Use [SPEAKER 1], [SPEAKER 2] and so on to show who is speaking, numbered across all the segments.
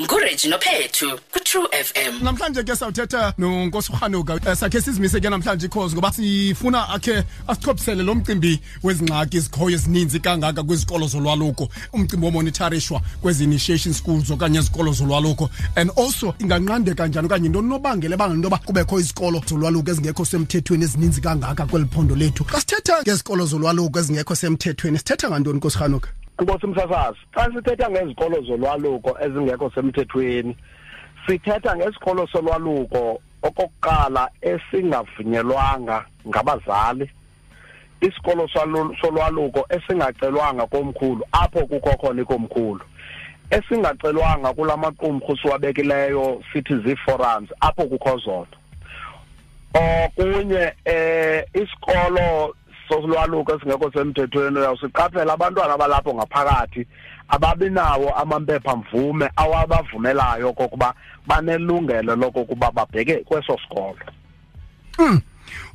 [SPEAKER 1] nguRegi nophethu ku-True FM
[SPEAKER 2] namhlanje ke sawuthetha nonkosi uhanuka Eh, sakhe sizimise ke namhlanje ikhozi ngoba sifuna akhe asichophisele lo mcimbi wezingxaki ezikhoyo ezininzi kangaka kwizikolo zolwaluko. Umcimbi womonitharishwa kwezi-initiation schools okanye izikolo zolwaluko. And also inganqandeka njani okanye into nobangela ebangela into yoba kubekho izikolo zolwaluko ezingekho semthethweni ezininzi kangaka kweli phondo lethu? Xa sithetha ngezikolo zolwaluko ezingekho semthethweni sithetha ngantoni nkosi hanuka
[SPEAKER 3] Nkosi Msasazi, xa sithetha ngezikolo zolwaluko ezingekho semthethweni, sithetha ngesikolo solwaluko okokuqala esingavunyelwanga ngabazali. Isikolo solwaluko esingacelwanga komkhulu apho kukho khona ikomkhulu. Esingacelwanga kulamaqumrhu siwabekileyo sithi zii-forums apho kukho zona. okunye eh isikolo solwaluko esingekho semthethweni. Uyawusiqaphela abantwana abalapho ngaphakathi ababinawo amampepha mvume awabavumelayo kokuba banelungelo lokokuba babheke kweso sikolo.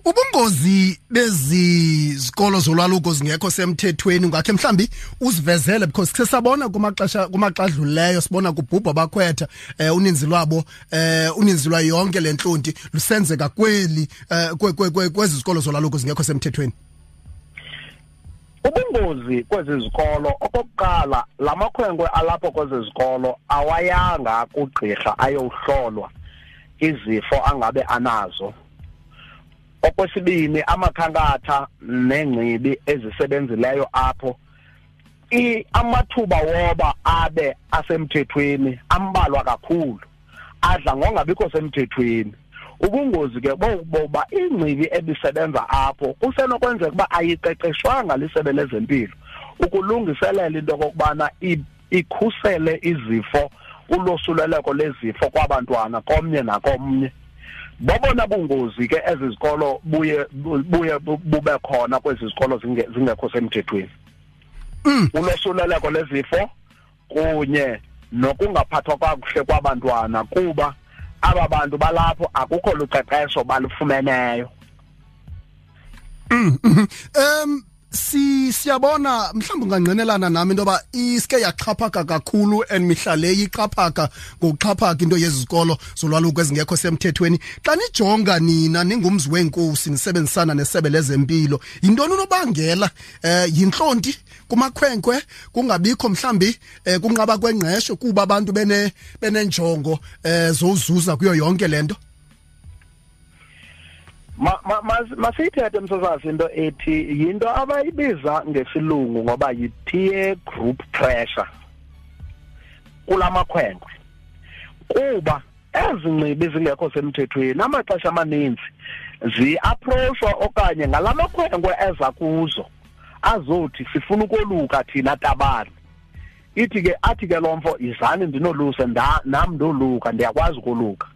[SPEAKER 2] Ubungozi bezi zikolo zolwaluko zingekho semthethweni ngakhe mhlambi uzivezele because sesabona kumaxesha kumaxa adlulileyo sibona kubhubha abakhwetha eh uninzi lwabo eh uninzi lwayo yonke lentlonti lusenzeka kweli eh kwe- kwe- kwe- kwezi zikolo zolwaluko zingekho semthethweni.
[SPEAKER 3] Ubungozi kwezi zikolo okokuqala lamakhwenkwe alapho kwezi zikolo awayanga kugqirha ayohlolwa izifo angabe anazo. Okwesibini amakhankatha nengcibi ezisebenzileyo apho i amathuba woba abe asemthethweni ambalwa kakhulu adla ngongabikho semthethweni. Ubungozi ke bokuba ingcibi ebisebenza apho kusenokwenzeka ukuba ayiqeqeshwanga lisebe lezempilo ukulungiselela into okokubana i- ikhusele izifo ulosuleleko lezifo kwabantwana komnye nakomnye. Bobona bungozi ke ezi zikolo buye bu- buye bu- bube khona kwezi zikolo zinge- zingekho semthethweni. Ulosuleleko lezifo kunye nokungaphathwa kakuhle kwabantwana kuba aba bantu balapho akukho luqeqesho balufumeneyo.
[SPEAKER 2] Um si siyabona mhlawumbe ungangqinelana nami into yoba iske yaxhaphaka kakhulu and mihla le ixhaphaka ngokuxhaphaka into yezi zikolo zolwaluko ezingekho semthethweni. Xa nijonga nina ningumzi weenkosi nisebenzisana nesebe lezempilo yintoni unobangela? Eh yintlonti kumakhwenkwe kungabikho mhlambi eh kunqaba kwengqesho kuba abantu bene benenjongo eh zozuza kuyo yonke
[SPEAKER 3] ma- mas- masiyithethe msasazi into ethi yinto abayibiza ngesilungu ngoba yi-peer group pressure kulamakhwenkwe. Kuba ezi ncibi zingekho semthethweni amaxesha amaninzi zi-approachwa okanye ngalamakhwenkwe eza kuzo azothi sifuna ukoluka thina tabani. Ithi ke athi ke lo mfo izani ndinoluse nam ndoluka ndiyakwazi ukoluka.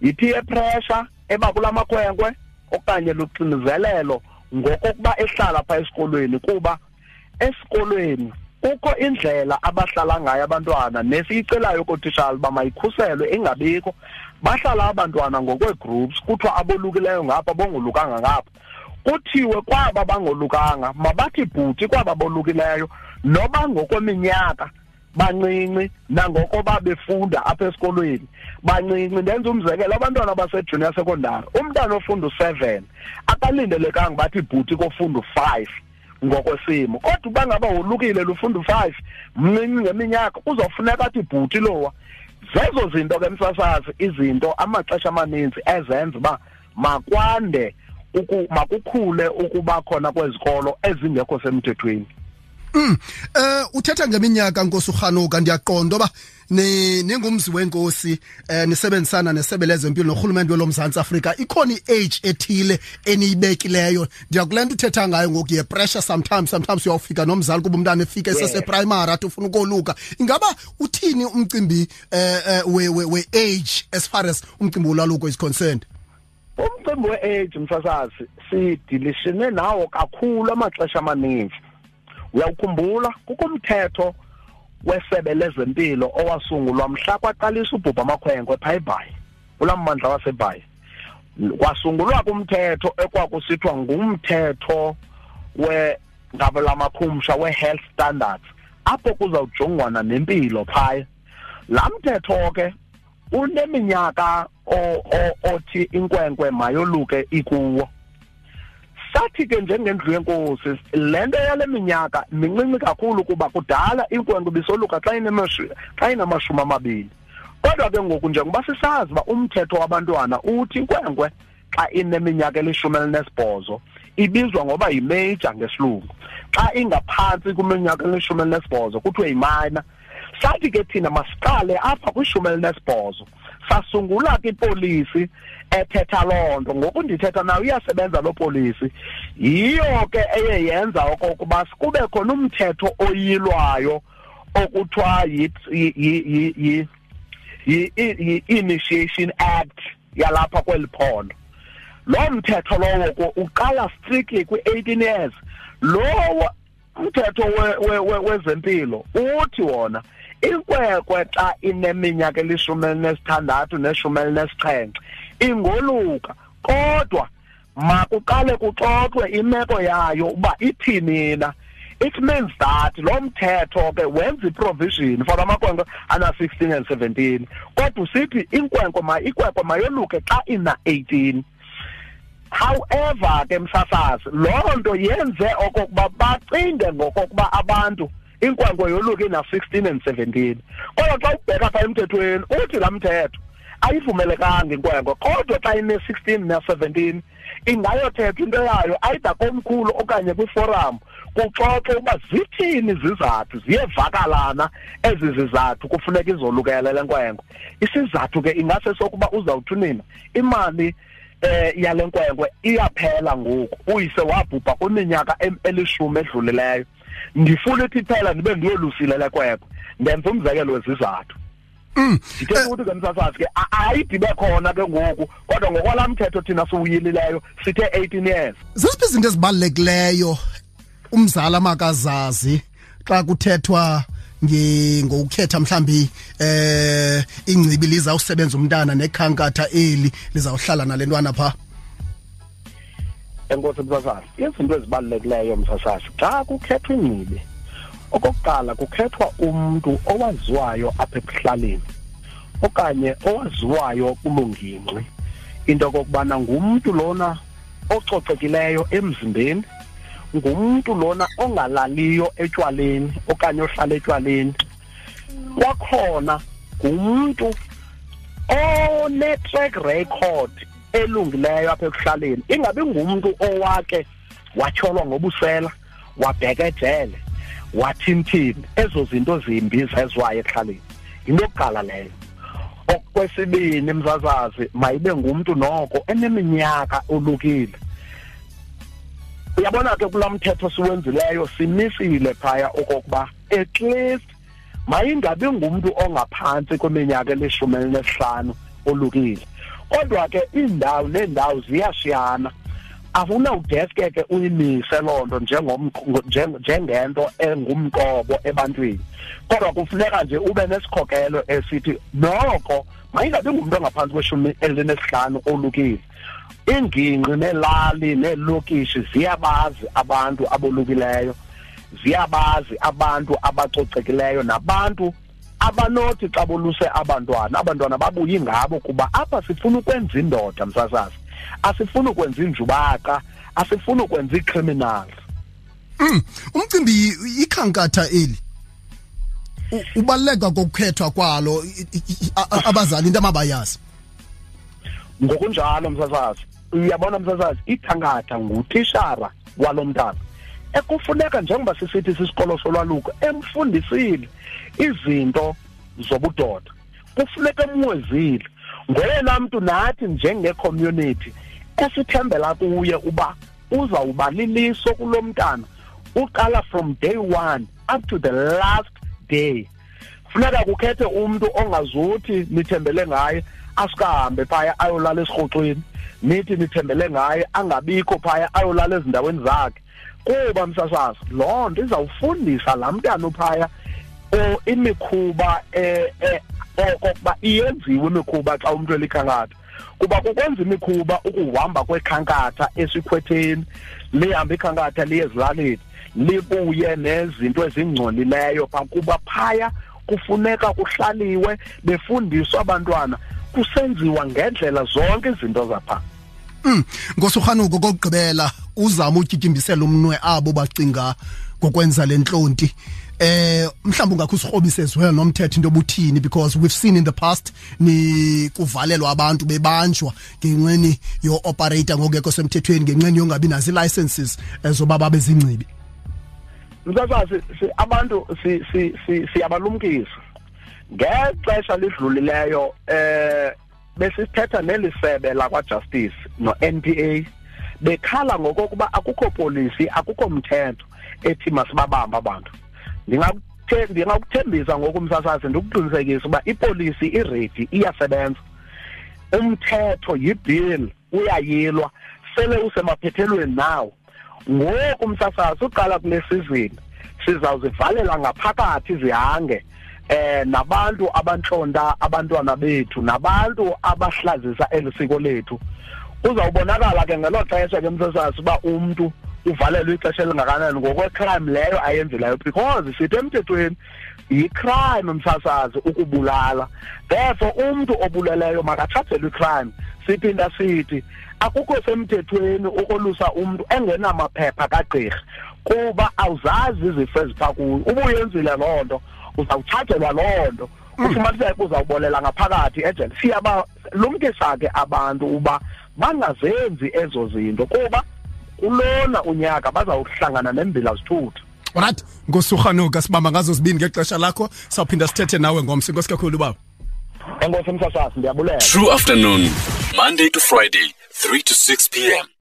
[SPEAKER 3] Yi-peer pressure eba kulamakhwenkwe okanye luxinizelelo ngokokuba ehlala pha esikolweni kuba esikolweni kukho indlela abahlala ngayo abantwana. Nesiyicelayo kootishala uba mayikhuselwe ingabikho. Bahlala abantwana ngokwe-groups kuthiwa abolukileyo ngapha bongolukanga ngapha. Kuthiwe kwaba bangolukanga mabathi bhuti kwaba bolukileyo noba ngokweminyaka bancinci nangokuba befunda apha esikolweni. Bancinci ndenza umzekelo abantwana basejunior secondary umntana ofunda u-seven akalindelekanga bathi bhuti kofunda u-five ngokwesimo. Kodwa uba ngaba wolukile lufunda u-five mncinci ngeminyaka kuzofuneka athi bhuti lowa. Zezo zinto ke msasazi izinto amaxesha amaninzi ezenza uba makwande uku makukhule ukuba khona kwezikolo ezingekho semthethweni.
[SPEAKER 2] Mm. Eh uthetha ngeminyaka Nkosi uHanuka ndiyaqonda oba ni ningumzi wenkosi eh nisebenzisana nesebe lezempilo nohulumende welomzantsi Afrika. Ikhona iage ethile eniyibekileyo. Ndiyakulento uthetha ngayo ngoku ye pressure sometimes sometimes uyawufika nomzali kuba umntana efika esese primary athi ufuna ukoluka. Ingaba uthini umcimbi eh eh, we we we age as far as umcimbi wolwaluko is concerned?
[SPEAKER 3] Umcimbi we-age msasazi sidilishene nawo kakhulu amaxesha amaninzi. Uyawukhumbula kukumthetho wesebe lezempilo owasungulwa mhla kwaqalisa ubhubha amakhwenkwe phaa ebhayi kulaa mmandla wasebhayi. Kwasungulwa kumthetho ekwakusithiwa ngumthetho we ngabelamakhumsha we-health standards apho kuzawujongwana nempilo phaya. Lamthetho ke uneminyaka othi inkwenkwe mayoluke ikuwo. Sathi ke njengendlu yenkosi lento yale minyaka mincinci kakhulu kuba kudala inkwenkwe bisoluka xa xa inamashumi amabini. Kodwa ke ngoku njengoba sisazi uba umthetho wabantwana uthi inkwenkwe xa ineminyaka elishumi elinesibhozo ibizwa ngoba yimajor ngesilungu. Xa ingaphantsi kwiminyaka elishumi elinesibhozo kuthiwe yiminor. Sathi ke thina masiqale apha kwishumi elinesibhozo. Sasungula ke ipolisi ethetha loo nto. Ngoku ndithetha nayo iyasebenza loo polisi yiyo ke eye yenza okokuba kube khona umthetho oyilwayo okuthiwa yi-initiation act yalapha kweli phondo. Lo mthetho lowo uqala strictly kwi-18 years. Lo umthetho wezempilo uthi wona inkwenkwe xa ineminyaka elishumi elinesithandathu neshumi elinesixhenxe ingoluka. Kodwa makuqale kuxoxwe imeko yayo uba ithini na it means that lo mthetho ke wenza iprovision for amakhwenkwe ana-16 and 17 kodwa usithi inkwenkwe ma inkwenkwe mayoluke xa ina-18 however ke msasazi loo nto yenze okokuba bacinge ngokokuba abantu inkwenkwe yoluke ina-16 and 17 kodwa xa ubheka pha emthethweni uthi laa mthetho ayivumelekanga inkwenkwe kodwa xa ine-16 ne-17 ingayothethwa into yayo ayida komkhulu okanye kwiforam kuxoxe uba zithini izizathu ziyevakalana ezi zizathu kufuneka izolukele le nkwenkwe isizathu ke ingase sokuba uzawuthi nina imali eh yale nkwenkwe iyaphela ngoku uyise wabhubha kwiminyaka elishumi edlulileyo. Ndifuna ithi phela ndibe ndiyolusile le nkwenkwe ndenza umzekelo wezizathu
[SPEAKER 2] Mm.
[SPEAKER 3] Ngithe ukuthi ke msasazi ke ayidibe khona ke ngoku kodwa ngokwalamthetho thina siwuyilileyo sithe 18 years.
[SPEAKER 2] Zisiphi izinto ezibalulekileyo umzala makazazi xa kuthethwa ngokukhetha mhlambi eh ingcibi lizawusebenza umntana nekhankatha eli lizawuhlala nalentwana pha
[SPEAKER 3] enkosi msasazi izinto ezibalulekileyo msasazi xa kukhethwa ingcibi okokuqala kukhethwa umuntu owaziwayo apha ekuhlaleni okanye owaziwayo kulungingqi. Into okokubana ngumntu lona ococekileyo emzimbeni ngumntu lona ongalaliyo etywaleni okanye ohlala etywaleni. Kwakhona ngumntu one-track record elungileyo apha ekuhlaleni ingabi ngumntu owake watyholwa ngobusela wabheka ejele wathinthini ezo zinto zimbi zeziwayo ekuhlaleni. Into yokuqala leyo. Okwesibini mzazazi mayibe ngumntu noko eneminyaka olukile. Uyabona ke kulaa mthetho siwenzileyo simisile phaya okokuba at least mayingabi ngumntu ongaphantsi kweminyaka elishumi elinesihlanu olukile. Kodwa ke iindawo neendawo ziyashiyana. Afunawudeske ke uyimise loo nto njengento engumqobo ebantwini. Kodwa kufuneka nje ube nesikhokelo esithi noko mayingabi ngumntu ongaphantsi kweshumi elinesihlanu olukile. Ingingqi neelali neelokishi ziyabazi abantu abolukileyo ziyabazi abantu abacocekileyo nabantu abanothi xa boluse abantwana abantwana babuye ngabo kuba apha sifuna ukwenza indoda msasazi. Asifuni ukwenza injubaka asifuni ukwenza icriminals
[SPEAKER 2] mm umcimbi ikhankatha eli? Ubaleka kokukhethwa kwalo abazali into amabayazi?
[SPEAKER 3] Ngokunjalo msasazi uyabona msasazi ikhankatha ngutishara walomntana ekufuneka njengoba sisithi sisikolo solwaluko emfundisile izinto zobudoda. Kufuneka emwezile ngoyena mntu nathi njenge-community esithembela kuye uba uzawuba liliso kulo mntana uqala from day one up to the last day. Funeka kukhethe umuntu ongazuthi nithembele ngaye asikahambe phaya ayolala esirhoxweni. Nithi nithembele ngaye angabikho phaya ayolala ezindaweni zakhe. Kuba msasazi loo nto izawufundisa laa mntana uphaya imikhuba eh okokuba iyenziwe imikhuba xa umuntu elikhankatha. Kuba kukwenza imikhuba ukuhamba kwekhankatha esikhwetheni lihamba ikhankatha liye ezilalini libuye nezinto ezingcolileyo kuba phaya kufuneka kuhlaliwe befundiswa abantwana kusenziwa ngendlela zonke izinto zapha.
[SPEAKER 2] Mm ngosurhanuko kokugqibela uzama utyityimbiselwa umnwe abo bacinga ngokwenza lentlonti eh mhlawumbe ungakho usirhobise as well nomthetho into obuthini because we've seen in the past ni kuvalelwa abantu bebanjwa ngenxeni yo operator ngokekho semthethweni ngenxeni yongabi nazo licenses ezoba babe zingcibi
[SPEAKER 3] msasazi abantu siyabalumkisa. Ngexesha lidlulileyo eh besithetha nelisebe lakwa justice no NPA bekhala ngokokuba akukho polisi akukho mthetho ethi masibabamba abantu. Ndingakuthembisa ngokumsasazi ndikuqinisekisa uba ipolisi iready iyasebenza. Umthetho yibill uyayilwa sele usemaphethelweni nawo. Ngoku umsasazi uqala kule season sizawuzivalela ngaphakathi zihange eh nabantu abantlonta abantwana bethu nabantu abahlazisa elisiko lethu. Uzawubonakala ke ngelo xesha ke msasazi uba umuntu uvalelwe ixesha elingakanani ngokwe-crime leyo ayenzileyo because sithi emthethweni yi-crime msasazi ukubulala. Therefore umntu obuleleyo makathathelwe i-crime. Siphinda sithi akukho semthethweni ukolusa umntu engenamaphepha kagqirha kuba awuzazi izifo ezipha kuyo uba uyenzile loo nto uzawuthathelwa loo nto. Mm. ufumaniseke uzawubolela ngaphakathi ejele. Siyabalumkisa ke abantu uba bangazenzi ezo zinto kuba kulona unyaka bazawuhlangana nembila zithutha.
[SPEAKER 2] Alright ngosuhanuka sibamba ngazo zibini ngexesha lakho sawuphinda sithethe nawe ngomsi. Inkosi kakhulu baba
[SPEAKER 3] Enkosi msasasi ndiyabulela.
[SPEAKER 1] True afternoon Monday to Friday 3 to 6 p.m